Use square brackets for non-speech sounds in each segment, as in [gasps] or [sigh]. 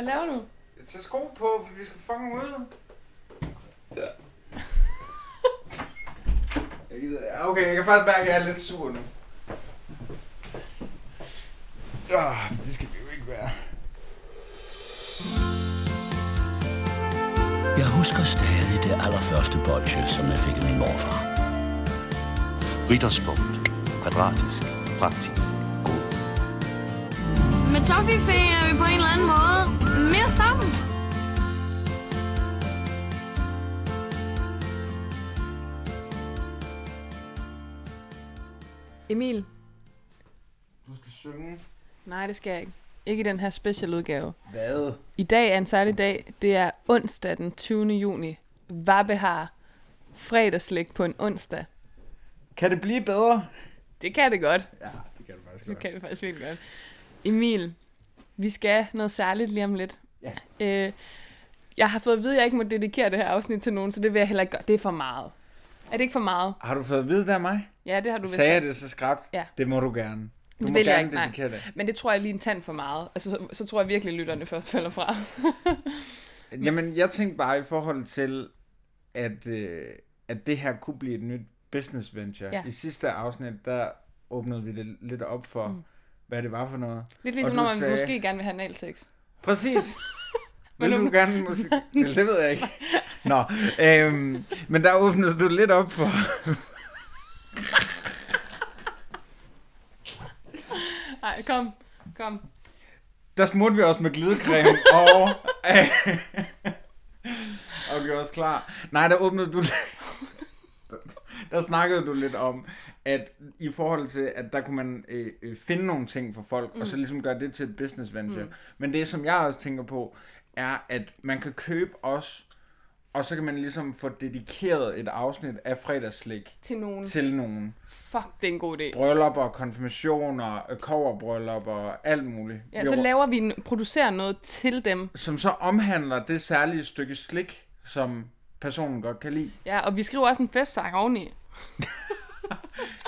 Hvad laver du? Jeg tager sko på, for vi skal fucking ud. Ja. Jeg gider, okay, jeg kan faktisk mærke, at jeg er lidt sur nu. Ah, det skal vi jo ikke være. Jeg husker stadig det allerførste bolsje, som jeg fik af min morfar. Ritterspunkt. Kvadratisk. Praktisk. God. Med Toffifee er vi på en eller anden måde Emil? Du skal synge. Nej, det skal jeg ikke. Ikke i den her special udgave. Hvad? I dag er en særlig dag. Det er onsdag den 20. juni. Vabbe har fredagslæg på en onsdag. Kan det blive bedre? Det kan det godt. Ja, det kan det faktisk Det kan det faktisk virkelig godt. Emil, vi skal noget særligt lige om lidt. Ja. Øh, jeg har fået at vide, at jeg ikke må dedikere det her afsnit til nogen, så det vil jeg heller ikke gøre. Det er for meget. Er det ikke for meget? Har du fået at vide det af mig? Ja, det har du vist Sagde jeg det så skrabt? Ja. Det må du gerne. Du Det må vil jeg gerne ikke, nej. dedikere det. Men det tror jeg lige en tand for meget. Altså, så, så tror jeg virkelig, at lytterne først falder fra. [laughs] Jamen, jeg tænkte bare i forhold til, at, øh, at det her kunne blive et nyt business venture. Ja. I sidste afsnit, der åbnede vi det lidt op for, mm. hvad det var for noget. Lidt ligesom, når man sagde- måske gerne vil have analsex. Præcis. [laughs] Men Vil du gerne musik? [laughs] Eller, det ved jeg ikke. Nå, øhm, men der åbnede du lidt op for... Nej, kom. Kom. Der smurte vi også med glidecreme [laughs] og... og gjorde os klar. Nej, der åbnede du... der snakkede du lidt om, at i forhold til, at der kunne man øh, øh, finde nogle ting for folk, mm. og så ligesom gøre det til et business venture. Mm. Men det, som jeg også tænker på, er, at man kan købe os, og så kan man ligesom få dedikeret et afsnit af fredagsslik Til nogen. til nogen. Fuck, det er en god idé. Bryllupper, konfirmationer, koverbrylluper, alt muligt. Ja, så laver vi, en- producerer noget til dem. som så omhandler det særlige stykke slik, som personen godt kan lide. Ja, og vi skriver også en festsang oveni. [laughs]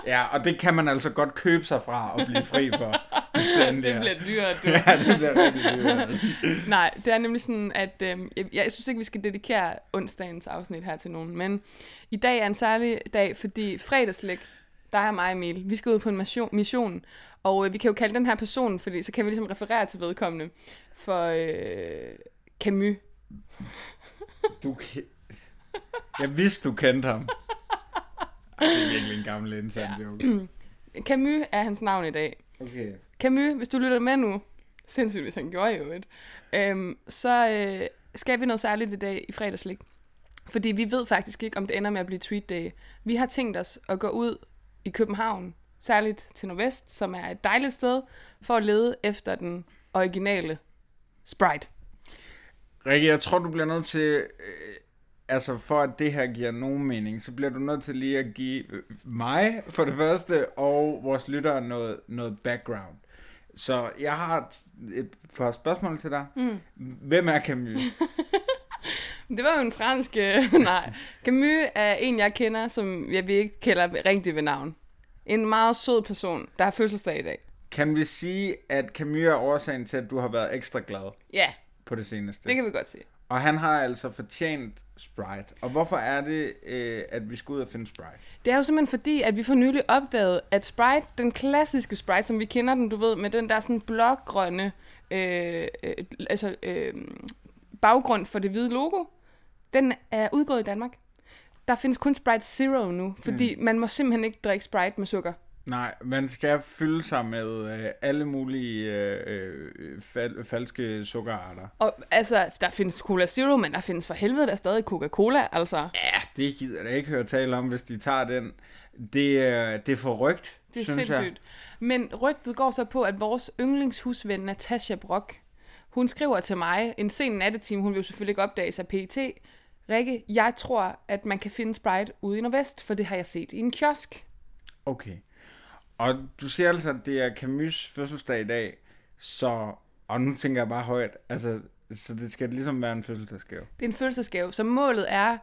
Ja, og det kan man altså godt købe sig fra og blive fri for. [laughs] hvis det er. bliver dyrt, du. Ja, det bliver rigtig dyrt. [laughs] Nej, det er nemlig sådan, at øh, jeg, jeg synes ikke, vi skal dedikere onsdagens afsnit her til nogen. Men i dag er en særlig dag, fordi fredagslæg, der er mig og Emil. Vi skal ud på en mission, og øh, vi kan jo kalde den her person, fordi så kan vi ligesom referere til vedkommende for øh, Camus. Du Jeg vidste, du kendte ham. Det er virkelig en gammel intern Ja. joke. [clears throat] Camus er hans navn i dag. Okay. Camus, hvis du lytter med nu, sindssygt, hvis han gjorde jo et, øhm, så øh, skal vi noget særligt i dag i fredagslik. Fordi vi ved faktisk ikke, om det ender med at blive treat day. Vi har tænkt os at gå ud i København, særligt til Nordvest, som er et dejligt sted, for at lede efter den originale Sprite. Rikke, jeg tror, du bliver nødt til... Altså, for at det her giver nogen mening, så bliver du nødt til lige at give øh, mig, for det første, og vores lyttere noget, noget background. Så jeg har et, et par spørgsmål til dig. Mm. Hvem er Camus? [laughs] Det var jo en fransk... øh, [laughs] nej. Camus er en, jeg kender, som jeg ikke kalder rigtig ved navn. En meget sød person, der har fødselsdag i dag. Kan vi sige, at Camus er årsagen til, at du har været ekstra glad Ja, på det seneste? det kan vi godt se. Og han har altså fortjent Sprite. Og hvorfor er det, øh, at vi skal ud og finde Sprite? Det er jo simpelthen fordi, at vi for nylig opdagede, at Sprite, den klassiske Sprite, som vi kender den, du ved, med den der sådan blågrønne øh, øh, altså, øh, baggrund for det hvide logo, den er udgået i Danmark. Der findes kun Sprite Zero nu, fordi mm. man må simpelthen ikke drikke Sprite med sukker. Nej, man skal fylde sig med øh, alle mulige øh, øh, fal- falske sukkerarter. Og altså, der findes Cola Zero, men der findes for helvede der stadig Coca-Cola, altså. Ja, det gider jeg ikke høre tale om, hvis de tager den. Det, er- det er for rygt, Det er synes sindssygt. Men rygtet går så på, at vores yndlingshusven Natasha Brock, hun skriver til mig en sen nattetime, hun vil jo selvfølgelig ikke opdage sig PET. Rikke, jeg tror, at man kan finde Sprite ude i Nordvest, for det har jeg set i en kiosk. jeg. Okay. Og du siger altså, at det er Camus' fødselsdag i dag, så... Og nu tænker jeg bare højt, altså... Så det skal ligesom være en fødselsdagsgave. Det er en fødselsgave, så målet er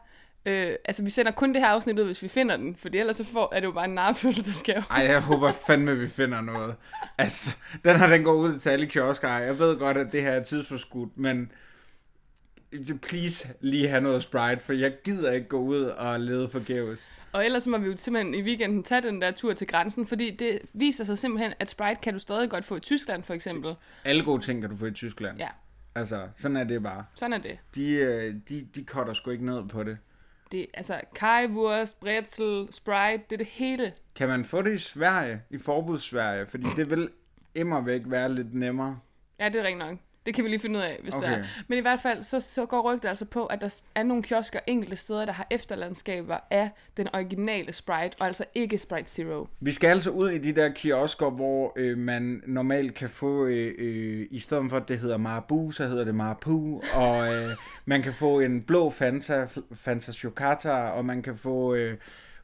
Øh, altså, vi sender kun det her afsnit ud, hvis vi finder den, for ellers så får, er det jo bare en narfødselsdagsgave. Ej, jeg håber fandme, vi finder noget. Altså, den her, den går ud til alle kiosker. Jeg ved godt, at det her er tidsforskudt, men please lige have noget Sprite, for jeg gider ikke gå ud og lede forgæves. Og ellers må vi jo simpelthen i weekenden tage den der tur til grænsen, fordi det viser sig simpelthen, at Sprite kan du stadig godt få i Tyskland, for eksempel. Alle gode ting kan du få i Tyskland. Ja, Altså, sådan er det bare. sådan er det. De, øh, de, de cutter sgu ikke ned på det. det altså, kajwurst, bretzel, Sprite, det er det hele. Kan man få det i Sverige, i forbudssverige? Fordi det vil immer væk være lidt nemmere. Ja, det er rigtigt nok. Det kan vi lige finde ud af, hvis okay. det er. Men i hvert fald, så, så går rygter altså på, at der er nogle kiosker enkelte steder, der har efterlandskaber af den originale Sprite, og altså ikke Sprite Zero. Vi skal altså ud i de der kiosker, hvor øh, man normalt kan få, øh, øh, i stedet for at det hedder Marabu, så hedder det Marapu, og øh, man kan få en blå Fanta, Fanta Chocata, og man kan få øh,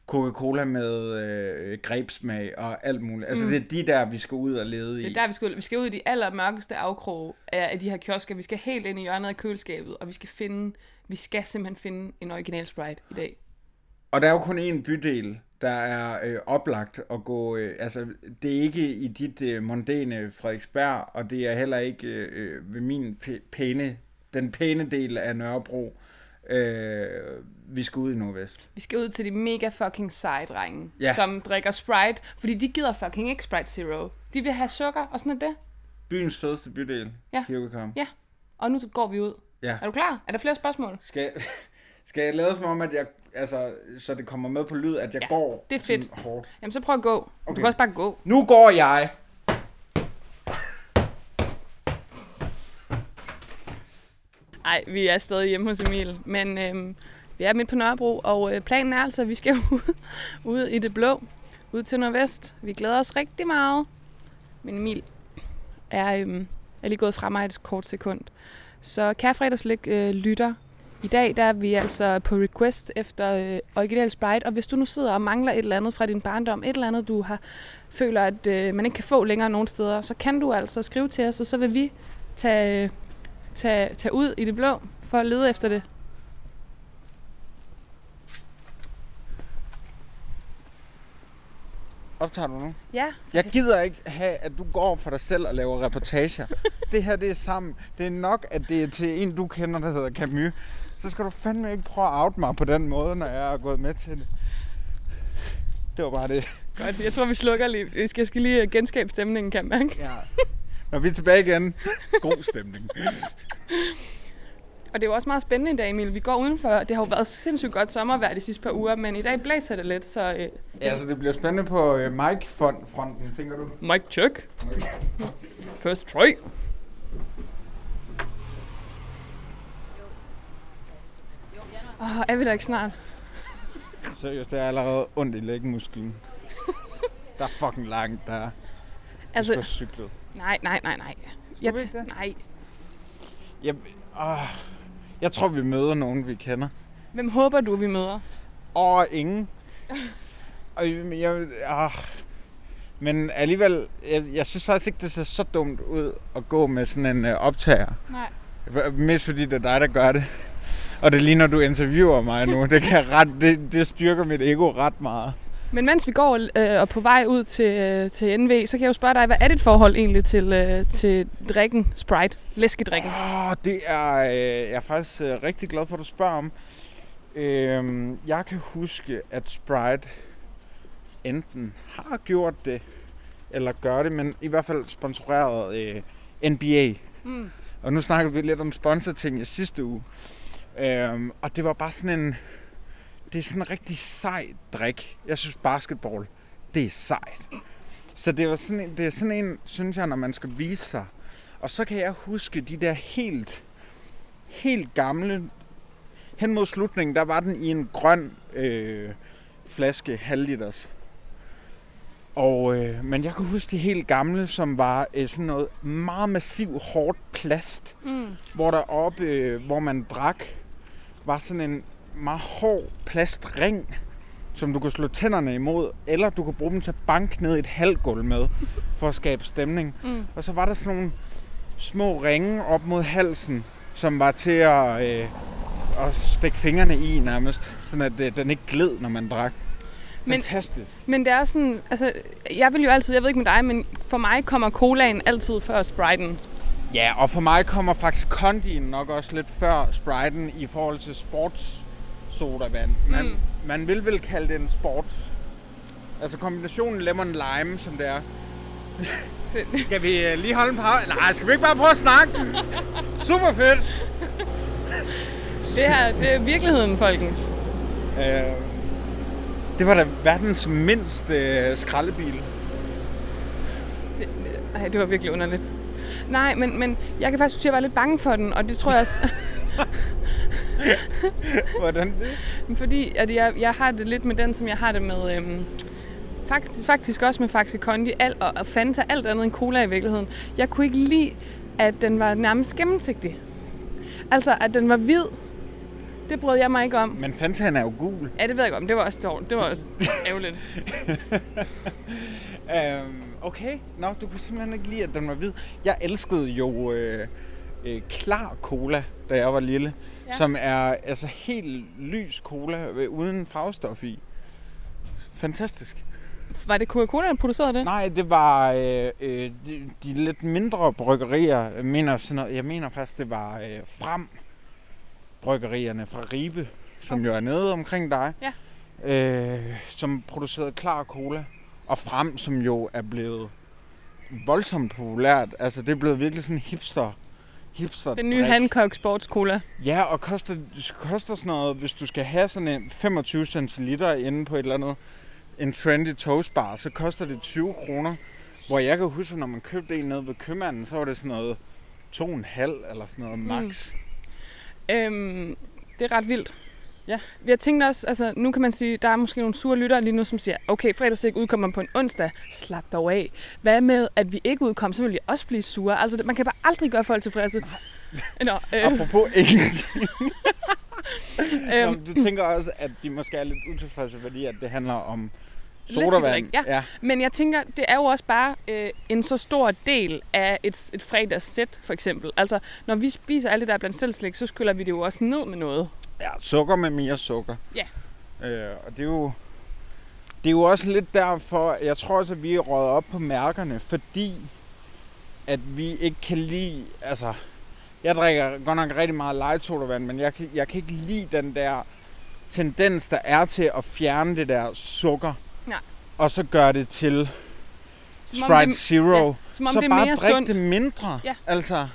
Coca-Cola med øh, grebsmag og alt muligt. Altså Mm. det er de der, vi skal ud og lede i. Det er der, vi skal ud. Vi skal ud i de allermørkeste afkroge af, de her kiosker. Vi skal helt ind i hjørnet af køleskabet, og vi skal finde, vi skal simpelthen finde en original Sprite i dag. Og der er jo kun én bydel, der er øh, oplagt at gå... Øh, altså, det er ikke i dit øh, mondæne Frederiksberg, og det er heller ikke øh, ved min pæ- pæne... Den pæne del af Nørrebro. Øh, vi skal ud i Nordvest. Vi skal ud til de mega fucking seje drenge, Ja. som drikker Sprite, fordi de gider fucking ikke Sprite Zero. De vil have sukker, og sådan er det. Byens fedeste bydel. Ja. Come. Ja, og nu går vi ud. Ja. Er du klar? Er der flere spørgsmål? Skal, [laughs] skal jeg lade som om, at jeg... Altså, så det kommer med på lyd, at jeg Ja, går det er fedt. hårdt. Jamen, så prøv at gå. Okay. Du kan også bare gå. Nu går jeg! Nej, vi er stadig hjemme hos Emil, men øh, vi er midt på Nørrebro, og øh, planen er altså, at vi skal [laughs] ud, ud i det blå, ud til Nordvest. Vi glæder os rigtig meget. Men Emil er, øh, er lige gået fra mig et kort sekund. Så kære øh, lytter, i dag der er vi altså på request efter øh, original Sprite, og hvis du nu sidder og mangler et eller andet fra din barndom, et eller andet du har føler, at øh, man ikke kan få længere nogen steder, så kan du altså skrive til os, og så vil vi tage, øh, tage, tage ud i det blå for at lede efter det. Optager du nu? Ja, Jeg gider ikke have, at du går for dig selv og laver reportager. [laughs] det her, det er sammen. Det er nok, at det er til en, du kender, der hedder Camus. Så skal du fandme ikke prøve at out mig på den måde, når jeg er gået med til det. Det var bare det. godt. Jeg tror, vi slukker lige. Jeg skal lige genskabe stemningen, kan man. Ja. [laughs] Når vi er tilbage igen. God stemning. Og det er jo også meget spændende i dag, Emil. Vi går udenfor. Det har jo været sindssygt godt sommervejr de sidste par uger, men i dag blæser det lidt, så... Øh, Ja, så det bliver spændende på øh, Mike-fronten, tænker du? Mike check. First try. Åh, oh, er vi der ikke snart? Seriøst, det er allerede ondt i lægmusklen. Der er fucking langt, der er. Altså, Altså... cyklet. Nej, nej, nej, nej. Jeg vi t- ikke det? nej. Jeg, åh, jeg tror, vi møder nogen, vi kender. Hvem håber du, vi møder? Åh, ingen. [laughs] Og jeg, ah. Men alligevel, jeg, jeg synes faktisk ikke, det ser så dumt ud at gå med sådan en øh, optager. Nej. Mest fordi det er dig, der gør det. Og det er lige når du interviewer mig nu. Det, kan ret, det, det styrker mit ego ret meget. Men mens vi går øh, og på vej ud til, øh, til NV, så kan jeg jo spørge dig, hvad er dit forhold egentlig til, øh, til drikken Sprite? Læskedrikken? Åh, det er øh, jeg er faktisk øh, rigtig glad for, at du spørger om. Øhm, jeg kan huske, at Sprite enten har gjort det, eller gør det, men i hvert fald sponsoreret øh, NBA. Mm. Og nu snakkede vi lidt om sponsorting i sidste uge. Øhm, og det var bare sådan en... Det er sådan en rigtig sej drik. Jeg synes basketball, det er sejt. Så det, var sådan en, det er sådan en, synes jeg, når man skal vise sig. Og så kan jeg huske de der helt, helt gamle... Hen mod slutningen, der var den i en grøn øh, flaske, halvliters. Og, øh, men jeg kan huske de helt gamle, som var øh, sådan noget meget massiv, hårdt plast Mm. hvor der oppe, øh, hvor man drak, var sådan en meget hård plastring, som du kunne slå tænderne imod, eller du kunne bruge dem til at banke ned et halvgulv med, for at skabe stemning. Mm. Og så var der sådan nogle små ringe op mod halsen, som var til at, øh, at stikke fingrene i nærmest, sådan at det, den ikke gled, når man drak. Men- Fantastisk. Men det er sådan, altså, jeg vil jo altid, jeg ved ikke med dig, men for mig kommer colaen altid før Sprite'en. Ja, og for mig kommer faktisk Kondien nok også lidt før Sprite'en i forhold til sports sodavand. Man, mm. man vil vel kalde det en sports. Altså kombinationen lemon lime, som det er. [laughs] skal vi øh, lige holde en pause? Nej, skal vi ikke bare prøve at snakke? Super fedt! Det her, det er virkeligheden, folkens. Øh, det var da verdens mindste øh, skraldebil. Det, det, ej, det var virkelig underligt. Nej, men, men jeg kan faktisk sige, at jeg var lidt bange for den, og det tror jeg også, [laughs] [laughs] Hvordan det? fordi at jeg, jeg har det lidt med den, som jeg har det med... Øhm, faktisk, faktisk også med Faxi Kondi alt, og, og Fanta, alt andet end cola i virkeligheden. Jeg kunne ikke lide, at den var nærmest gennemsigtig. Altså, at den var hvid. Det brød jeg mig ikke om. Men Fantaen er jo gul. Ja, det ved jeg godt, men det var også dårligt. Det var også [laughs] ærgerligt. Øhm, okay. Nå, du kunne simpelthen ikke lide, at den var hvid. Jeg elskede jo øh, øh, klar cola, da jeg var lille. Ja. Som er altså helt lys cola øh, uden farvestof i. Fantastisk. Var det Coca-Cola, der producerede det? Nej, det var øh, øh, de, de lidt mindre bryggerier. Jeg mener, sådan noget, jeg mener faktisk, det var øh, Frem bryggerierne fra Ribe, som jo er nede omkring dig. Ja. Øh, som producerede klar cola. Og Frem, som jo er blevet voldsomt populært. Altså, det er blevet virkelig sådan hipster. Hipster Den nye Hancock Sports Cola. Ja, og koster, koster sådan noget, hvis du skal have sådan en 25 centiliter inde på et eller andet, en trendy toastbar, så koster det 20 kroner. Hvor jeg kan huske, når man købte en nede ved købmanden, så var det sådan noget 2,5 eller sådan noget max. Øhm, det er ret vildt. Ja. Jeg tænkte også, altså nu kan man sige, der er måske nogle sure lyttere lige nu, som siger, okay, fredagslæg udkommer på en onsdag, slap dog af. Hvad med, at vi ikke udkom, så vil vi også blive sure. Altså, man kan bare aldrig gøre folk tilfredse. [laughs] Nå, øh, Apropos ingenting. [laughs] øhm, du tænker også, at de måske er lidt utilfredse, fordi at det handler om sodavand. ja. ja. Men jeg tænker, det er jo også bare øh, en så stor del af et, et fredagssæt, for eksempel. Altså, når vi spiser alt det der blandt selvslæg, så skyller vi det jo også ned med noget. Ja, sukker med mere sukker. Ja. Øh, og det er jo... Det er jo også lidt derfor, jeg tror også, at vi er røget op på mærkerne, fordi at vi ikke kan lide, altså, jeg drikker godt nok rigtig meget light sodavand, men jeg kan, jeg kan ikke lide den der tendens, der er til at fjerne det der sukker, Nej. og så gøre det til Som om Sprite det- Zero. ja, som om så det er bare mere drik sundt. det mindre. Ja. Altså,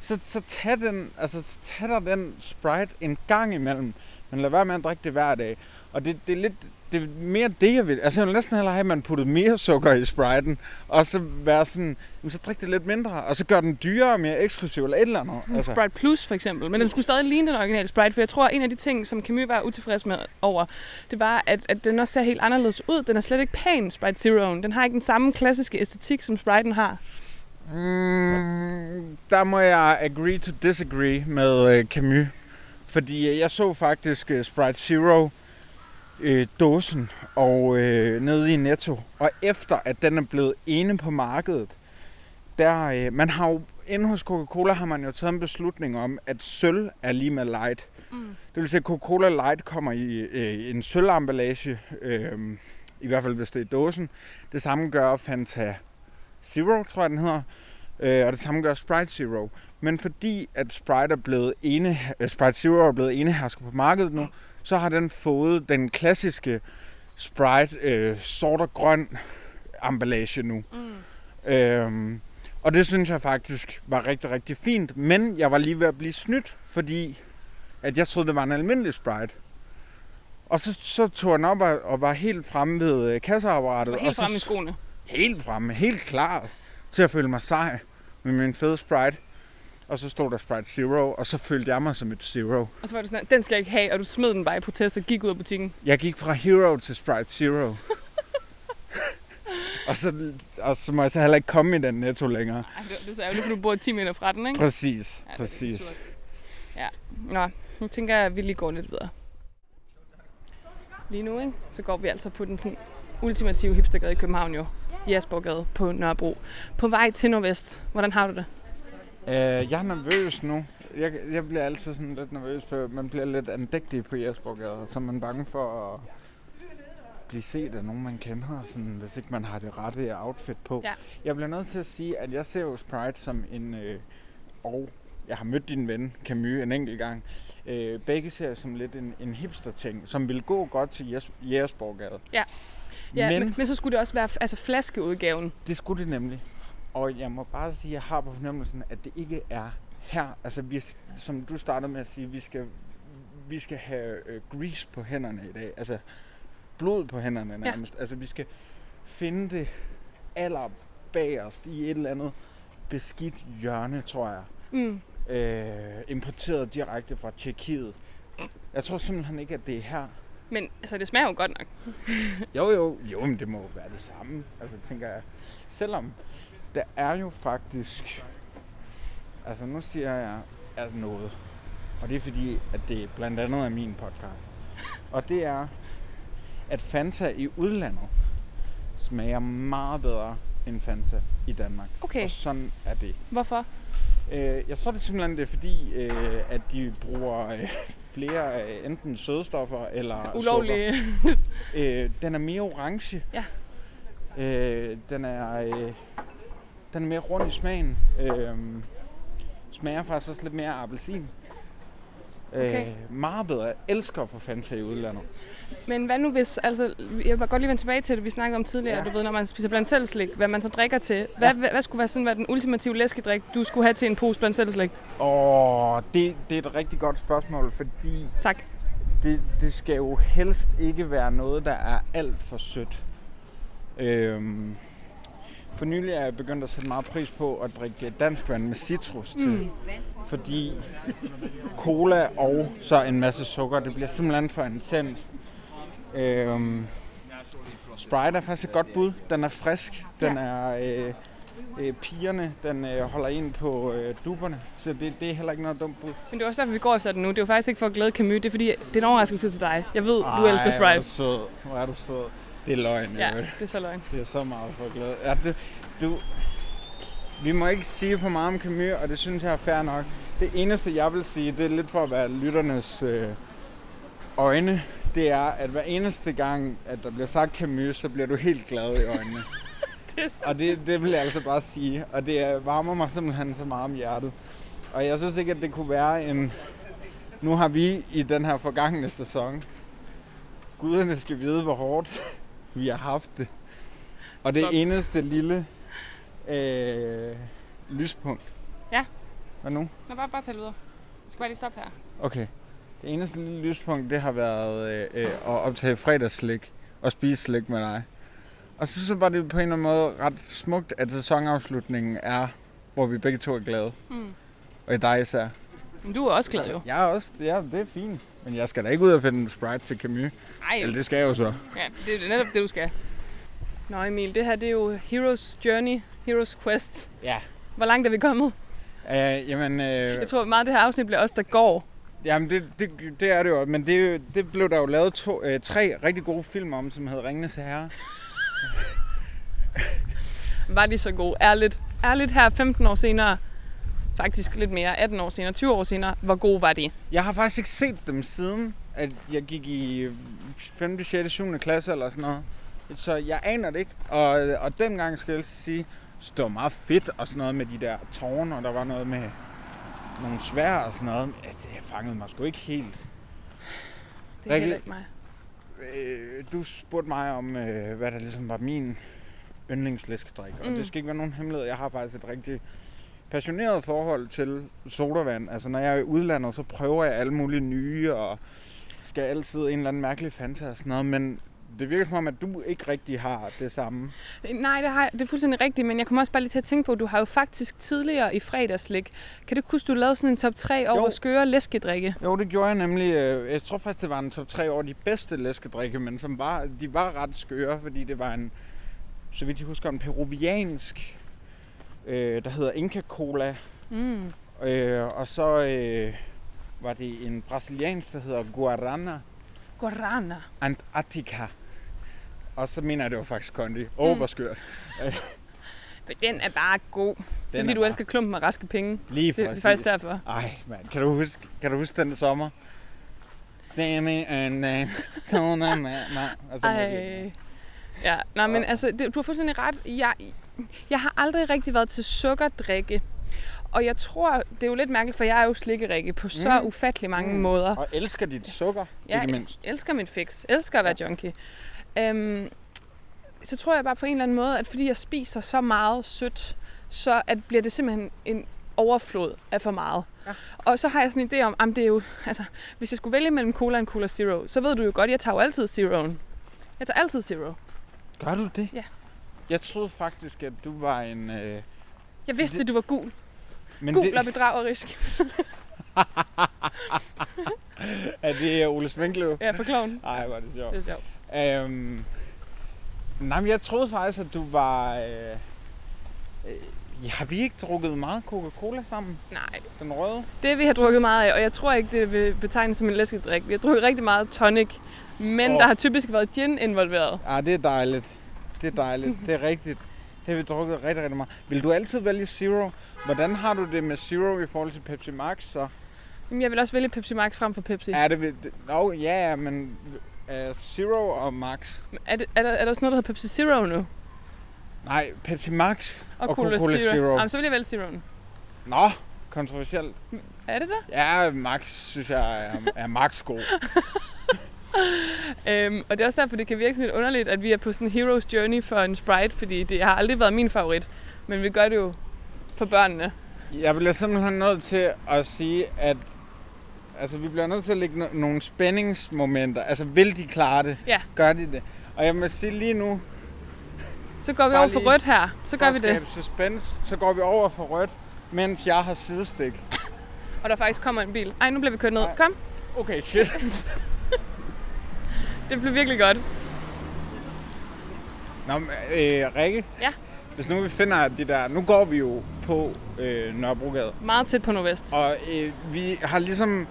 så, så tag den, altså, så tag dig den Sprite en gang imellem, men lad være med at drikke det hver dag. Og det, det er lidt, det er mere det, jeg vil. Altså, jeg vil næsten hellere have, at man puttede mere sukker i Spriten, og så være sådan, jamen, så drik det lidt mindre, og så gør den dyrere og mere eksklusiv, eller et eller andet. Sådan altså. Sprite Plus for eksempel. Men den skulle stadig ligne den originale Sprite, for jeg tror, at en af de ting, som Camus var utilfreds med over, det var, at, at den også ser helt anderledes ud. Den er slet ikke pæn, Sprite Zeroen. Den har ikke den samme klassiske æstetik, som Sprite'en har. Mm, der må jeg agree to disagree med øh, Camus. Fordi øh, jeg så faktisk øh, Sprite Zero øh, dåsen og øh, nede i Netto. Og efter at den er blevet ene på markedet, der, øh, man har jo, inde hos Coca-Cola har man jo taget en beslutning om, at sølv er lige med light. Mm. Det vil sige, at Coca-Cola Light kommer i øh, en sølvemballage, øh, i hvert fald hvis det er i dåsen. Det samme gør Fanta Zero, tror jeg den hedder. Øh, og det samme gør Sprite Zero. Men fordi at Sprite er blevet ene, øh, Sprite Zero er blevet enehersker på markedet nu, så har den fået den klassiske Sprite øh, sort og grøn emballage nu. Mm. Øhm, og det synes jeg faktisk var rigtig, rigtig fint. Men jeg var lige ved at blive snydt, fordi at jeg troede, det var en almindelig Sprite. Og så, så tog den op og, og var helt fremme ved øh, kasseapparatet. Og og helt så fremme i skoene. Helt fremme, helt klar til at føle mig sej med min fede Sprite. Og så stod der Sprite Zero, og så følte jeg mig som et Zero. Og så var det sådan, den skal jeg ikke have, og du smed den bare i protest og gik ud af butikken. Jeg gik fra Hero til Sprite Zero. [laughs] og, så, og så må jeg så heller ikke komme i den netto længere. Ej, det, det er så ærgerligt, for du bor 10 meter fra den, ikke? Præcis, Ja, det præcis. surt. Ja, nå, nu tænker jeg, at vi lige går lidt videre. Lige nu, ikke? Så går vi altså på den sådan ultimative hipstergade i København jo. Jaspergade på Nørrebro. På vej til Nordvest. Hvordan har du det? Øh, jeg er nervøs nu. Jeg, jeg bliver altid sådan lidt nervøs, for man bliver lidt andægtig på Jespergade, så man er bange for at blive set af nogen, man kender, sådan, hvis ikke man har det rette outfit på. Ja. Jeg bliver nødt til at sige, at jeg ser jo Sprite som en... Øh, og jeg har mødt din ven Camus en enkelt gang. Øh, begge ser som lidt en, en hipster-ting, som vil gå godt til Jes- Jægersborgade. Ja. Ja, men, men så skulle det også være altså flaskeudgaven. det skulle det nemlig. Og jeg må bare sige, at jeg har på fornemmelsen, at det ikke er her. Altså, vi, som du startede med at sige, vi skal, vi skal have øh, grease på hænderne i dag. Altså, blod på hænderne nærmest. Ja. Altså, vi skal finde det aller bagerst i et eller andet beskidt hjørne, tror jeg. Mm. Øh, importeret direkte fra Tjekkiet. Jeg tror simpelthen ikke, at det er her. Men altså, det smager jo godt nok. [laughs] Jo, jo, jo, men det må jo være det samme. Altså, tænker jeg. Selvom der er jo faktisk... Altså, nu siger jeg at noget. Og det er fordi, at det blandt andet er min podcast. Og det er, at Fanta i udlandet smager meget bedre end Fanta i Danmark. Okay, Og sådan er det. hvorfor? Øh, jeg tror det er simpelthen, det er fordi, øh, at de bruger øh, flere enten sødestoffer eller [laughs] Ulovlige. [laughs] Øh, den er mere orange. Ja. Øh, den er øh, den er mere rund i smagen. Øh, smager faktisk også lidt mere appelsin. Okay. Øh, meget bedre. Jeg elsker at få Fanta i udlandet. Men hvad nu hvis, altså, jeg vil godt lige vende tilbage til det, vi snakkede om tidligere, Ja. ja. du ved, når man spiser blandt selv slik, hvad man så drikker til. Hvad, hvad, hvad skulle være sådan, hvad den ultimative læskedrik, du skulle have til en pose blandt selv slik? Åh, det, det er et rigtig godt spørgsmål, fordi Tak. det, det skal jo helst ikke være noget, der er alt for sødt. Øhm, for nylig er jeg begyndt at sætte meget pris på at drikke dansk vand med citrus til. Mm. Fordi cola og så en masse sukker, det bliver simpelthen for intens. Øhm, Sprite er faktisk et godt bud. Den er frisk. Den Ja. er øh, øh, pigerne. Den øh, holder ind på øh, duberne. Så det, det er heller ikke noget dumt bud. Men det er også derfor, vi går efter den nu. Det er jo faktisk ikke for at glæde Camus, det er fordi, det er en overraskelse til dig. Jeg ved, du elsker Ej, Hvor er du Sprite. sød. Hvor er du sød. Det er løgn, Ja, det er så løgn. Det er så meget for glæde. Ja, det, du, vi må ikke sige for meget om Camus, og det synes jeg er fair nok. Det eneste, jeg vil sige, det er lidt for at være lytternes øh, øjne, det er, at hver eneste gang, at der bliver sagt Camus, så bliver du helt glad i øjnene. [laughs] og det, det vil jeg altså bare sige, og det er- varmer mig simpelthen så meget om hjertet. Og jeg synes ikke, at det kunne være en... Nu har vi i den her forgangne sæson, guderne skal vide, hvor hårdt vi har haft det. Og det Stop. eneste lille øh, lyspunkt. Ja. Hvad nu? Nå, bare, bare tag videre. Jeg skal bare lige stoppe her. Okay. Det eneste lille lyspunkt, det har været øh, øh, at optage fredagsslik og spise slik med dig. Og så synes jeg bare, det er på en eller anden måde ret smukt, at sæsonafslutningen er, hvor vi begge to er glade. Mm. Og i dig især. Men du er også glad jo. Jeg er også, ja, det er fint. Men jeg skal da ikke ud og finde en Sprite til Camus. Ej, Eller det skal jeg jo så. ja, det er netop det, du skal. Nå Emil, det her det er jo Heroes Journey, Heroes Quest. Ja. Hvor langt er vi kommet? Uh, jamen, øh, Jeg tror meget, det her afsnit bliver os, der går. Jamen, det, det, det er det jo. Men det, det blev der jo lavet to, øh, tre rigtig gode film om, som hedder Ringenes Herre. Var de så gode? Ærligt. Ærligt her 15 år senere, faktisk lidt mere, 18 år senere, 20 år senere, hvor gode var de? Jeg har faktisk ikke set dem siden, at jeg gik i 5., 6., 7. klasse eller sådan noget. Så jeg aner det ikke. Og, og dengang skal jeg sige, så det var meget fedt og sådan noget med de der tårne, og der var noget med nogle svær og sådan noget. Altså, det fangede mig sgu ikke helt. Det er Rikke- heller ikke mig. Øh, du spurgte mig om, øh, hvad der ligesom var min yndlingslæskedrik. Mm. Og det skal ikke være nogen hemmelighed. Jeg har faktisk et rigtig passioneret forhold til sodavand. Altså når jeg er i udlandet, så prøver jeg alle mulige nye, og skal altid en eller anden mærkelig fanta og sådan noget. Men det virker som om, at du ikke rigtig har det samme. Nej, det, har jeg, det er fuldstændig rigtigt, men jeg kommer også bare lige til at tænke på, at du har jo faktisk tidligere i fredagslik, kan du huske, du lavede sådan en top 3 over Jo. skøre læskedrikke? Jo, det gjorde jeg nemlig. øh, Jeg tror faktisk, det var en top 3 over de bedste læskedrikke, men som var, de var ret skøre, fordi det var en, så vidt jeg husker, en peruviansk, øh, der hedder Inca Cola. Mm. Øh, og så øh, var det en brasiliansk, der hedder Guarana Guarana. Antarctica. Og så mener jeg, det var faktisk Kondi. Åh, oh, Mm. hvor skørt. Den er bare god. Den det er fordi, er du bare- elsker klumpen med raske penge. Lige Det, det er faktisk derfor. Ej, mand, kan du huske, kan du huske den sommer? Danny and man, man. Må de- Ej. Ja, nej, men altså, det, du har fuldstændig ret. Jeg, jeg har aldrig rigtig været til sukkerdrikke. Og jeg tror, det er jo lidt mærkeligt, for jeg er jo slikkerikke på så Mm. ufattelig mange Mm. måder. Og elsker dit sukker, Ja, ikke mindst. elsker mit fix. Elsker at være junkie. Øhm, så tror jeg bare på en eller anden måde, at fordi jeg spiser så meget sødt, så at bliver det simpelthen en overflod af for meget. Ja. Og så har jeg sådan en idé om, at det er jo, altså, hvis jeg skulle vælge mellem cola og en cola zero, så ved du jo godt, jeg tager jo altid zeroen. Jeg tager altid zero. Gør du det? Ja. Jeg troede faktisk, at du var en... Øh, Jeg vidste, Det- at du var gul. men Gul det, og bedragerisk. [laughs] er det Ole Smenklev? Ja, for kloven. Ej, hvor er det sjovt. Det er sjovt. Øhm, nej, men jeg troede faktisk, at du var... Øh, øh, har vi ikke drukket meget Coca-Cola sammen? Nej, Den røde? det vi har drukket meget af, og jeg tror ikke, det vil betegnes som en læskedrik. Vi har drukket rigtig meget tonic, men Åh. der har typisk været gin involveret. Ah, det er dejligt. Det er dejligt. Det er rigtigt. Det har vi drukket rigtig, rigtig meget. Vil du altid vælge Zero? Hvordan har du det med Zero i forhold til Pepsi Max? Så Jamen, jeg vil også vælge Pepsi Max frem for Pepsi. er det... Nå, ja, men uh, Zero og Max? Er, det, er, der, er der også noget, der hedder Pepsi Zero nu? Nej, Pepsi Max Og, og Cola, Coca-Cola Zero. Zero. Jamen, så vil jeg vælge Zeroen. Nå, kontroversielt. Er det det? Ja, Max synes jeg er, er Max god. [laughs] Øhm, og det er også derfor, det kan virke sådan lidt underligt, at vi er på sådan en hero's journey for en Sprite, fordi det har aldrig været min favorit. Men vi gør det jo for børnene. Jeg bliver simpelthen nødt til at sige, at altså, vi bliver nødt til at lægge no- nogle spændingsmomenter. Altså, vil de klare det? Ja. Gør de det? Og jeg må sige lige nu, Så går vi over for rødt her. Så gør vi det. suspense, så går vi over for rødt, mens jeg har sidestik. Og der faktisk kommer en bil. Ej, nu bliver vi kørt ned. Ej. Kom. Okay, shit. Det blev virkelig godt. Nå, men, øh, Rikke? Ja? Hvis nu vi finder de der... Nu går vi jo på øh, Nørrebrogade. Meget tæt på Nordvest. Og øh, vi har ligesom...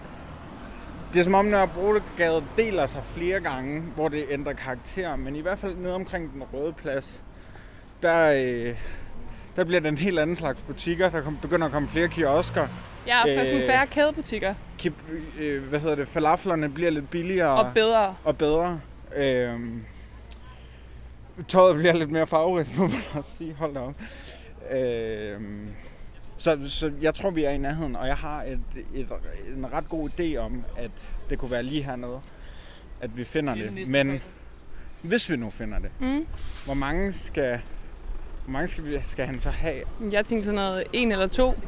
Det er som om Nørrebrogade deler sig flere gange, hvor det ændrer karakter. Men i hvert fald nede omkring den røde plads, der, øh, der bliver det en helt anden slags butikker. Der kom, begynder at komme flere kiosker. Ja, og for sådan øh, færre kædebutikker. Kip, øh, hvad hedder det? Falaflerne bliver lidt billigere Og bedre. og bedre. Øhm, tøjet bliver lidt mere farverigt, [laughs] må man også sige. Hold da op. Øhm, så, så jeg tror, vi er i nærheden, og jeg har et, et, en ret god idé om, at det kunne være lige hernede, at vi finder det. Men hvis vi nu finder det, Mm. hvor mange skal, hvor mange skal, vi, skal han så have? Jeg tænkte sådan noget en eller to.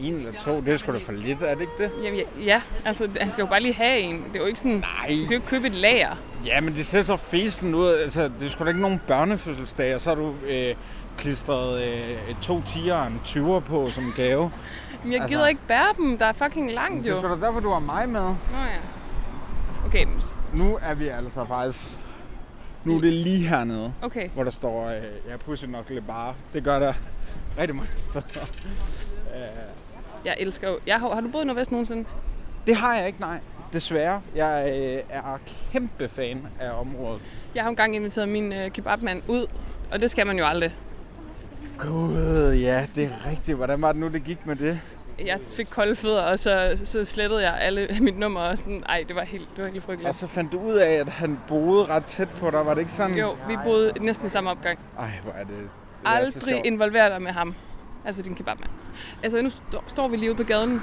En eller to? Det er sgu da for lidt, er det ikke det? Jamen, ja, ja, altså han skal jo bare lige have en. Det er jo ikke sådan, Nej. du skal jo ikke købe et lager. Ja, men det ser så festen ud. Altså, det er sgu da ikke nogen børnefødselsdag, og så har du øh, klistret øh, to tiger og en 20'er på som gave. [laughs] Men jeg Altså- gider ikke bære dem. Der er fucking langt Det er jo. sgu da derfor, du har mig med. Nå ja. Okay, Nu er vi altså faktisk... Nu er det lige hernede, okay. hvor der står, øh, ja, pussy nok lidt bare. Det gør der [laughs] rigtig mange steder. Øh, Jeg elsker jo... Jeg har, har du boet i Nordvest nogensinde? det har jeg ikke, nej. Desværre. Jeg øh, er kæmpe fan af området. Jeg har engang inviteret min øh, kebabmand ud, og det skal man jo aldrig. Gud, ja, det er rigtigt. Hvordan var det nu, det gik med det? Jeg fik kolde fødder, og så, så slettede jeg alle [laughs] mit nummer. Og sådan, ej, det var helt, det var helt frygteligt. Og så fandt du ud af, at han boede ret tæt på dig. Var det ikke sådan? Jo, vi boede næsten i samme opgang. Ej, hvor er det... det er Aldrig sjovt. involver dig med ham. Altså din kebabmand. Altså nu st- står vi lige ude på gaden.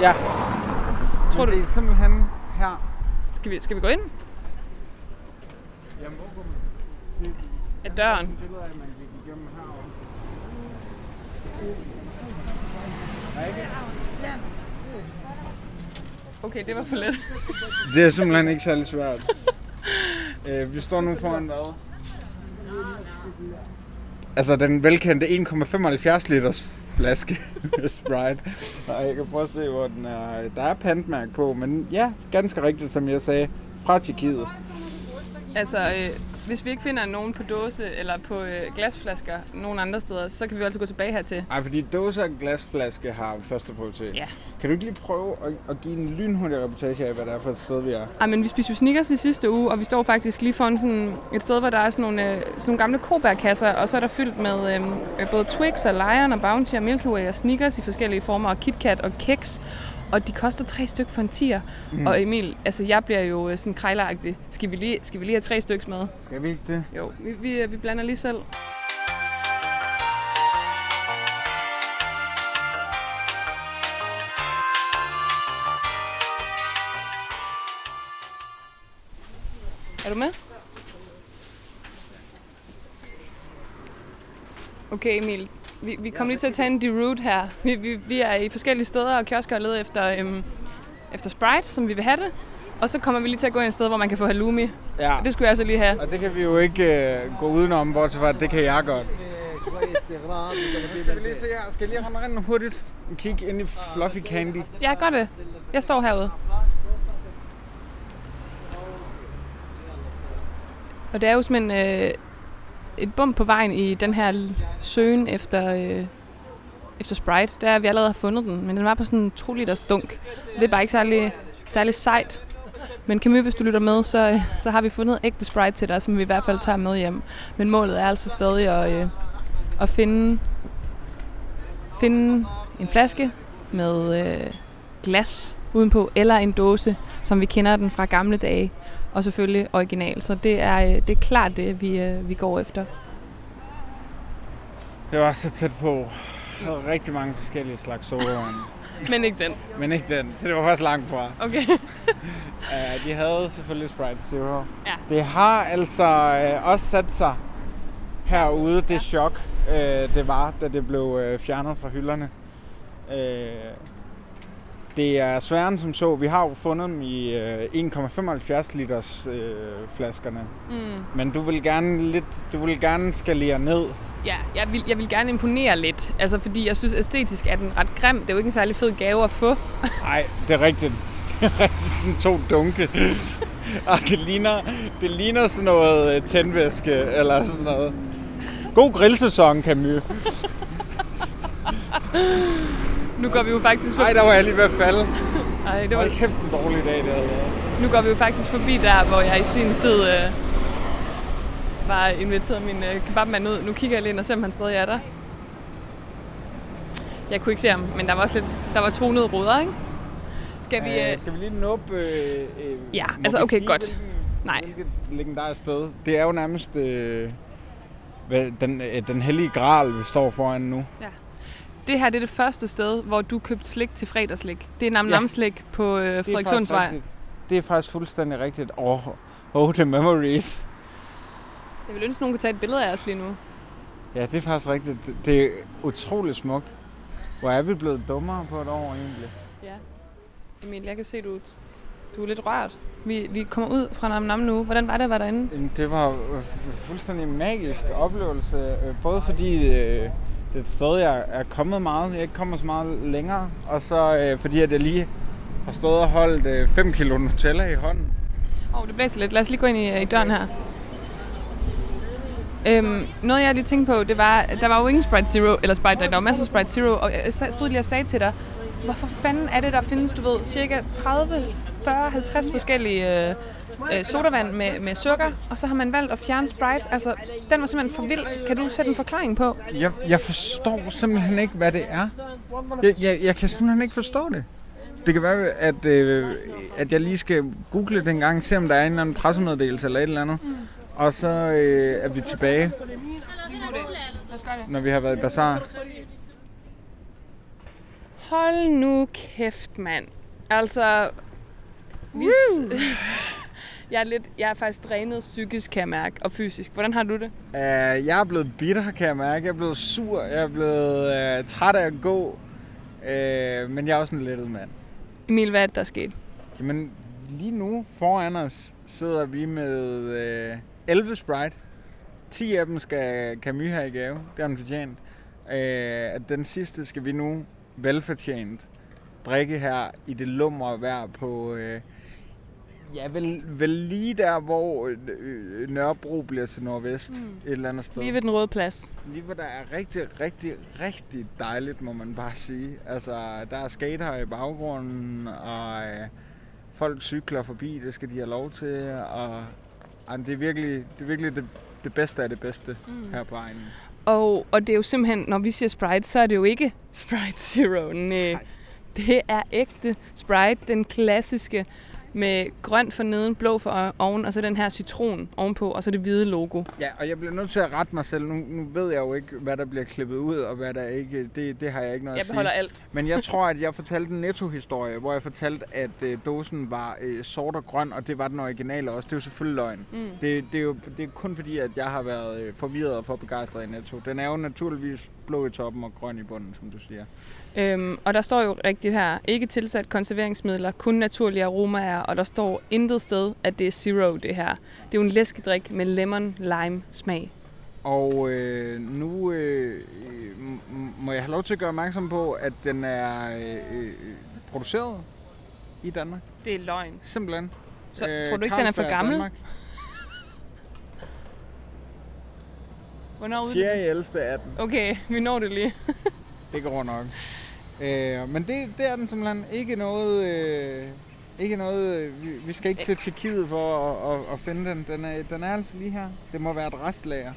Ja. Tror Men du- det er simpelthen her. Skal vi, skal vi gå ind Jeg må gå af døren? af, man gik igennem herovre. Okay, det var for let. Det er simpelthen ikke særlig svært. [laughs] øh, vi står nu foran hvad? Altså den velkendte 1,75 liters flaske Sprite. Og jeg kan prøve at se, hvor den er. Der er pantmærk på, men ja, ganske rigtigt, som jeg sagde, fra Tjekkiet. Altså, øh, hvis vi ikke finder nogen på dåse eller på øh, glasflasker nogen andre steder, så kan vi altså gå tilbage hertil. Ej, fordi dåser og glasflaske har første prioritet. Ja. Kan du ikke lige prøve at, at give en lynhurtig reportage af, hvad det er for et sted, vi er? Ej, men vi spiste jo Snickers i sidste uge, og vi står faktisk lige foran sådan et sted, hvor der er sådan nogle, øh, sådan nogle gamle kobærkasser, og så er der fyldt med øh, både Twix og Lion og Bounty og Milky Way og Snickers i forskellige former, og KitKat og Keks. Og de koster tre stykker for en tier. Mm. Og Emil, altså jeg bliver jo øh, sådan krejleragtig. Skal vi lige, skal vi lige have tre stykker med? Skal vi ikke det? Jo, vi, vi, vi blander lige selv. Er du med? Okay Emil, vi, vi kommer lige til at tage en deroute her. Vi, vi, vi er i forskellige steder og kiosker leder efter, øhm, efter Sprite, som vi vil have det. Og så kommer vi lige til at gå ind et sted, hvor man kan få halloumi. Ja. Og det skulle jeg altså lige have. Og det kan vi jo ikke øh, gå udenom, bortset fra, at det kan jeg godt. Skal vi lige se her? Skal jeg lige rende hurtigt og kigge ind i Fluffy Candy? Ja, gør det. Jeg står herude. Og det er jo simpelthen øh, et bump på vejen i den her søen søgen efter, øh, efter Sprite. Der er vi allerede har fundet den, men den var på sådan en 2 liters dunk. Så det er bare ikke særlig, særlig sejt. Men Camus, hvis du lytter med, så, øh, så har vi fundet ægte Sprite til dig, som vi i hvert fald tager med hjem. Men målet er altså stadig at, øh, at finde, finde en flaske med øh, glas udenpå, eller en dåse, som vi kender den fra gamle dage, og selvfølgelig original. Så det er, øh, det er klart det, vi, øh, vi går efter. Det var så tæt på. Der var rigtig mange forskellige slags sodavand. [laughs] Men ikke den. Men ikke den, så det var faktisk langt fra. Okay. [laughs] Uh, de havde selvfølgelig Sprite Zero. Ja. Det har altså uh, også sat sig herude, det chok, uh, det var, da det blev uh, fjernet fra hylderne. Uh, det er sværere end som så. Vi har jo fundet dem i uh, 1,75 liters uh, flaskerne. Mm. Men du vil gerne lidt, du vil gerne skalere ned. Ja, jeg vil, jeg vil gerne imponere lidt. Altså, fordi jeg synes æstetisk er den ret grim. Det er jo ikke en særlig fed gave at få. [laughs] Nej, det er rigtigt. [laughs] Det er rigtigt sådan to dunke. [laughs] Og det ligner, det ligner sådan noget øh, tændvæske, eller sådan noget. God grillsæson, Camus. Nu går vi jo faktisk forbi... Ej, der var jeg lige ved at falde. Ej, det var... Hold kæft, en dårlig dag, det havde. Nu går vi jo faktisk forbi der, hvor jeg i sin tid øh, var inviteret min øh, kebabmand ud. Nu kigger jeg lige ind og ser, om han stadig er der. Jeg kunne ikke se ham, men der var også lidt... Der var tonede ruder, ikke? Skal vi... Øh, Øh, skal vi lige nuppe... Øh, øh, Ja, må altså, vi okay, sige, godt. Hvilken, Nej. Hvilket legendarisk sted. Det er jo nærmest øh, hvad, den, øh, den hellige gral, vi står foran nu. Det her det er det første sted, hvor du købte slik til fredagslik. Det er nam Ja. nam slik på øh, Det er Frederikssundsvej. rigtigt. Det er faktisk fuldstændig rigtigt. Åh, oh, oh, the memories. Jeg vil ønske, at nogen kunne tage et billede af os lige nu. Ja, det er faktisk rigtigt. Det- Det er utroligt smukt. Hvor er vi blevet dummere på et år egentlig? Ja. Emil, jeg kan se, du, du er lidt rørt. Vi, vi kommer ud fra Nam Nam nu. Hvordan var det at være derinde? Det var øh, fu- fuldstændig magisk oplevelse. øh, Både fordi øh, det er et sted, jeg er kommet meget. Jeg ikke kommer så meget længere. Og så øh, fordi, at jeg lige har stået og holdt øh, 5 kilo Nutella i hånden. Åh, oh, det blæser lidt. Lad os lige gå ind i, i døren her. Øhm, noget jeg lige tænkte på, det var, der var jo ingen Sprite Zero, eller Sprite, der var masser af Sprite Zero, og jeg stod lige og sagde til dig, hvorfor fanden er det, der findes, du ved, cirka 30, 40, 50 forskellige øh, øh, sodavand med, med sukker, og så har man valgt at fjerne Sprite. Altså, den var simpelthen for vild. Kan du sætte en forklaring på? Jeg, jeg forstår simpelthen ikke, hvad det er. Jeg, jeg, jeg kan simpelthen ikke forstå det. Det kan være, at, øh, at jeg lige skal google det en gang, se om der er en eller anden pressemeddelelse eller et eller andet. Mm. Og så øh, er vi tilbage, når vi har været i bazar. Hold nu kæft, mand. Altså, vi [laughs] jeg, er lidt, jeg er faktisk drænet psykisk, kan jeg mærke, og fysisk. Hvordan har du det? Uh, jeg er blevet bitter, kan jeg mærke. Jeg er blevet sur. Jeg er blevet uh, træt af at gå. Uh, men jeg er også en lettet mand. Emil, hvad er det, der er sket? Jamen, lige nu foran os sidder vi med uh, 11 Sprite. 10 af dem skal Camus have i gave. Det har han fortjent. Uh, den sidste skal vi nu velfortjent drikke her i det lumre vejr på uh, Ja, vel, vel lige der, hvor øh, øh, Nørrebro bliver til Nordvest. Mm. Et eller andet sted. Lige ved den røde plads. Lige hvor der er rigtig, rigtig, rigtig dejligt, må man bare sige. Altså, der er skater i baggrunden, og øh, folk cykler forbi, det skal de have lov til. Og jamen, det er virkelig det, er virkelig det, det bedste af det bedste mm. her på egnen. Og, og det er jo simpelthen, når vi siger Sprite, så er det jo ikke [laughs] Sprite Zero. Nej. Det er ægte Sprite, den klassiske med grønt for neden, blå for oven, og så den her citron ovenpå, og så det hvide logo. Ja, og jeg bliver nødt til at rette mig selv. Nu, nu ved jeg jo ikke, hvad der bliver klippet ud, og hvad der ikke... Det, det har jeg ikke noget Jeg at sige. beholder alt. Men jeg [laughs] tror, at jeg fortalte en netto-historie, hvor jeg fortalte, at øh, dåsen var øh, sort og grøn, og det var den originale også. Det er jo selvfølgelig løgn. Mm. Det, det, er jo det er kun fordi, at jeg har været øh, forvirret og for begejstret i netto. Den er jo naturligvis blå i toppen og grøn i bunden, som du siger. Øhm, og der står jo rigtigt her, ikke tilsat konserveringsmidler, kun naturlige aromaer, og der står intet sted, at det er zero, det her. Det er jo en læskedrik med lemon lime smag. Og øh, nu øh, må jeg have lov til at gøre opmærksom på, at den er øh, øh, produceret i Danmark. Det er løgn. Simpelthen. Så øh, tror du ikke, den er for gammel? Danmark. [laughs] Hvornår ud? 4. 11. 18. Okay, vi når det lige. Det går nok. Øh, men det, det er den simpelthen ikke noget... Øh, ikke noget, vi, vi skal ikke til Tjekkiet for at, at, at finde den. Den er, den er altså lige her. Det må være et restlager.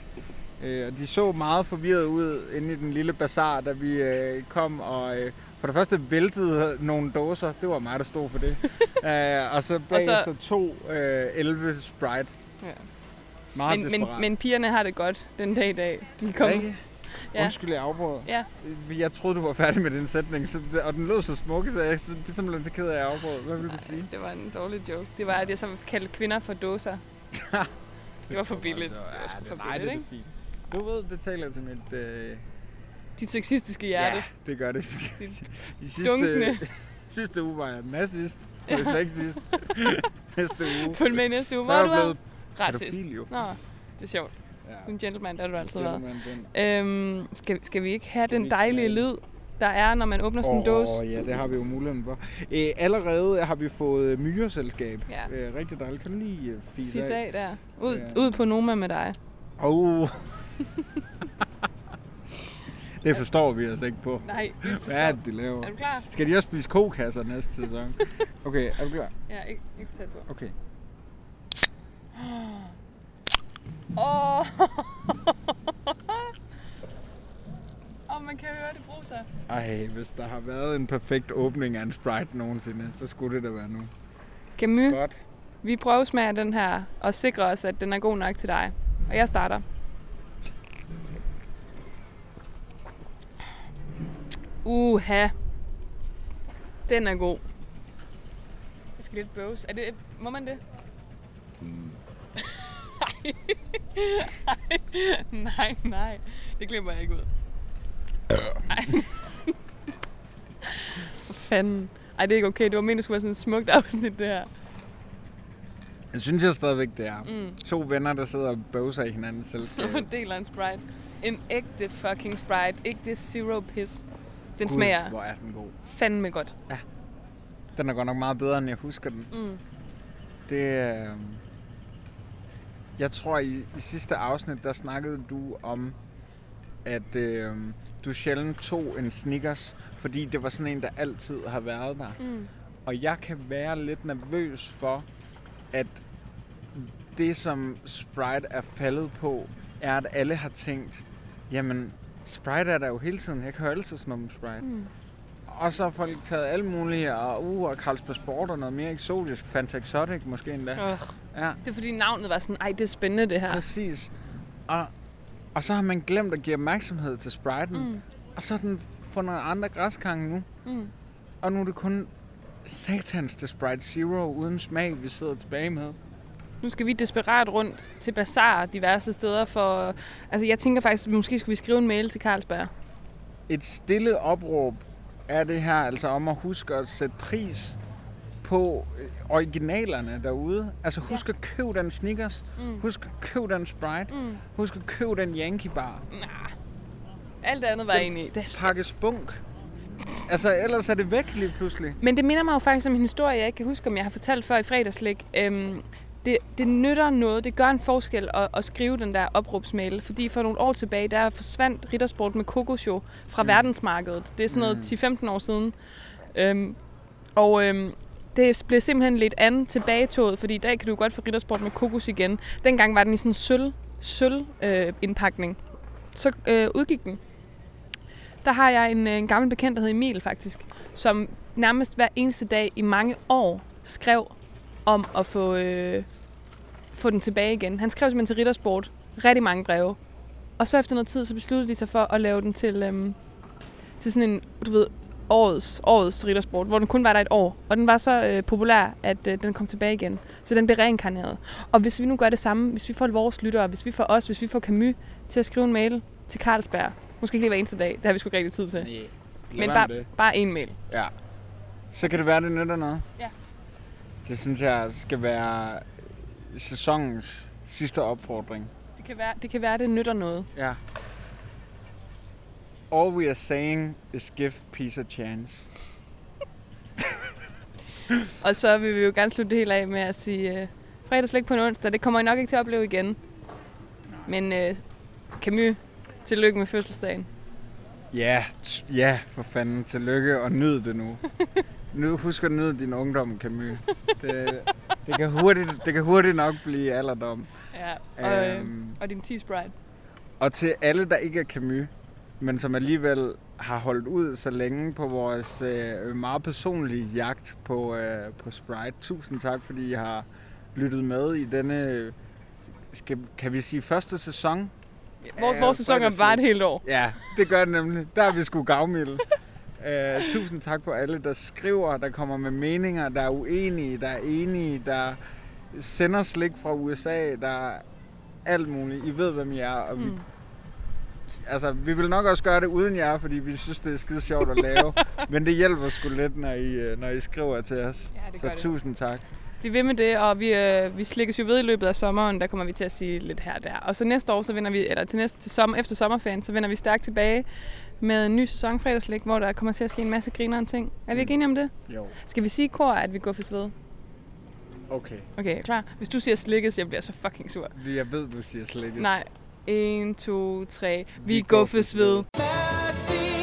Øh, og de så meget forvirret ud inde i den lille bazar, da vi øh, kom og øh, for det første væltede nogle dåser. Det var mig, der stod for det. [laughs] øh, og så bagefter to øh, 11 Sprite. Ja. Meget Men, men, desperat. men pigerne har det godt den dag i dag. De kom. Ja. Undskyld, jeg afbrød. Ja. Jeg troede, du var færdig med den sætning, så, og den lød så smuk, så jeg er simpelthen så ked af, at jeg afbrød. Hvad vil du sige? Det var en dårlig joke. Det var, at jeg så kaldte kvinder for dåser. [laughs] det var for billigt. Det var sgu for billigt, ikke? Du ved, det taler til mit... Øh... Dit sexistiske hjerte. Ja, det gør det. [laughs] Dit [laughs] I sidste, dunkende. sidste uge var jeg nazist, og er sidst. Næste uge. Følg med næste uge. Hvor du er racist. Nå, det er sjovt. Ja. Du er en gentleman, der har du altid været. Øhm, skal, skal vi ikke have Skal den dejlige lyd, der er, når man åbner sådan en Åh, dåse? ja, det har vi jo muligheden for. Æ, allerede har vi fået myreselskab. Ja. Æ, rigtig dejligt. Kan du lige øh, fise, Fis af der. Ud, Ja. ud på Noma med dig. Oh. det forstår vi altså ikke på. Nej, vi Hvad er det, de laver? Er du klar? Skal de også spise kokasser næste sæson? Okay, er du klar? Ja, ikke, ikke tæt på. Okay. [gasps] Åh! [laughs] Åh, man kan høre det bruser. Ej, hvis der har været en perfekt åbning af en Sprite nogensinde, så skulle det da være nu. Camus, Godt. vi prøvesmager den her og sikrer os, at den er god nok til dig. Og jeg starter. Uha. Den er god. Jeg skal lidt bøves. Er det, må man det? [laughs] nej, nej. Det glemmer jeg ikke ud. Ej. For fanden. Ej, det er ikke okay. Det var meningen, det skulle være sådan et smukt afsnit, det her. Jeg synes jeg stadigvæk, det er. Mm. To venner, der sidder og bøvser i hinandens selskab. [laughs] og deler en Sprite. En ægte fucking Sprite. Ikke det zero piss. Den Gud, smager hvor er den god. fandme godt. Den er godt nok meget bedre, end jeg husker den. Mm. Det er... Jeg tror, i, i sidste afsnit, der snakkede du om, at øh, du sjældent tog en Snickers, fordi det var sådan en, der altid har været der. Mm. Og jeg kan være lidt nervøs for, at det, som Sprite er faldet på, er, at alle har tænkt, jamen, Sprite er der jo hele tiden. Jeg kan jo altid snumme Sprite. Mm. Og så har folk taget alle mulige, og, uh, og Carlsberg Sport og noget mere eksotisk. Fanta Exotic måske endda. Ugh. Ja, Det er fordi navnet var sådan, ej, det er spændende det her. præcis. Og, og så har man glemt at give opmærksomhed til Sprite'en. Mm. Og så har den fundet andre græsgange nu. Mm. Og nu er det kun satans til Sprite Zero uden smag, vi sidder tilbage med. Nu skal vi desperat rundt til bazar diverse steder for... Altså, jeg tænker faktisk, måske skulle vi skrive en mail til Carlsberg. Et stille opråb er det her altså om at huske at sætte pris på øh, originalerne derude. Altså husk at købe den Snickers. Mm. Husk at købe den Sprite. Mm. Husk at købe den Yankee Bar. Nah. Alt andet var Den egentlig... Det Pakke spunk. Altså, ellers er det væk lige pludselig. Men det minder mig jo faktisk om en historie, jeg ikke kan huske, om jeg har fortalt før i fredagslæg. Øhm, det, det nytter noget, det gør en forskel at, at skrive den der opråbsmail, fordi for nogle år tilbage, der forsvandt Rittersport med Kokosjo fra mm. verdensmarkedet. Det er sådan noget Mm. 10-15 år siden. Øhm, og øhm, det blev simpelthen lidt andet tilbagetoget, fordi i dag kan du godt få Rittersport med kokos igen. Dengang var den i sådan en sølv, sølv øh, indpakning. Så øh, udgik den. Der har jeg en, øh, en gammel bekendt, der hedder Emil faktisk, som nærmest hver eneste dag i mange år skrev om at få, øh, få den tilbage igen. Han skrev simpelthen til Rittersport rigtig mange breve. Og så efter noget tid, så besluttede de sig for at lave den til, øhm, til sådan en, du ved, årets, årets Rittersport, hvor den kun var der et år. Og den var så øh, populær, at øh, den kom tilbage igen. Så den blev reinkarneret. Og hvis vi nu gør det samme, hvis vi får vores lyttere, hvis vi får os, hvis vi får Camus til at skrive en mail til Carlsberg, måske ikke lige hver eneste dag, det har vi sgu ikke rigtig tid til. Nej. Men bare, bare en mail. Ja. Så kan det være, det nytter noget. Ja. Det synes jeg skal være sæsonens sidste opfordring. Det kan være, det, kan være, det nytter noget. Ja. All we are saying is give peace a chance. [laughs] Og så vil vi jo gerne slutte det hele af med at sige øh, fredagslæg på en onsdag. Det kommer I nok ikke til at opleve igen. Men øh, Camus, tillykke med fødselsdagen. Ja, t- ja, for fanden. Tillykke og nyd det nu. [laughs] nu husk at nyde din ungdom, Camus. Det, det, kan hurtigt, det kan hurtigt nok blive alderdom. Ja, og, øh, Øhm. og din tea sprite. Og til alle, der ikke er Camus, men som alligevel har holdt ud så længe på vores øh, meget personlige jagt på, øh, på Sprite. Tusind tak, fordi I har lyttet med i denne, skal, kan vi sige, første sæson? Hvor, Ja, vores sæson er fredagslæg. bare et helt år. Ja, det gør det nemlig. Der er vi sgu gavmilde. Uh, [laughs] tusind tak på alle, der skriver, der kommer med meninger, der er uenige, der er enige, der sender slik fra USA, der er alt muligt. I ved, hvem I er, og vi, Mm. Altså, vi vil nok også gøre det uden jer, fordi vi synes, det er skide sjovt at lave. [laughs] men det hjælper sgu lidt, når I, øh, når I skriver til os. Ja, det Så det. tusind tak. Bliv ved med det, og vi, øh, vi slikkes jo ved i løbet af sommeren. Der kommer vi til at sige lidt her og der. Og så næste år, så vender vi, eller til næste til sommer, efter sommerferien, så vender vi stærkt tilbage med en ny sæson fredagslæg, hvor der kommer til at ske en masse grineren ting. Er vi ikke enige om det? Jo, Skal vi sige kor, at vi går for sved? okay. Okay, er klar? Hvis du siger slikkes, jeg bliver så fucking sur. Jeg ved, du siger slik. Nej. 1, 2, 3. Vi går for sved. Messi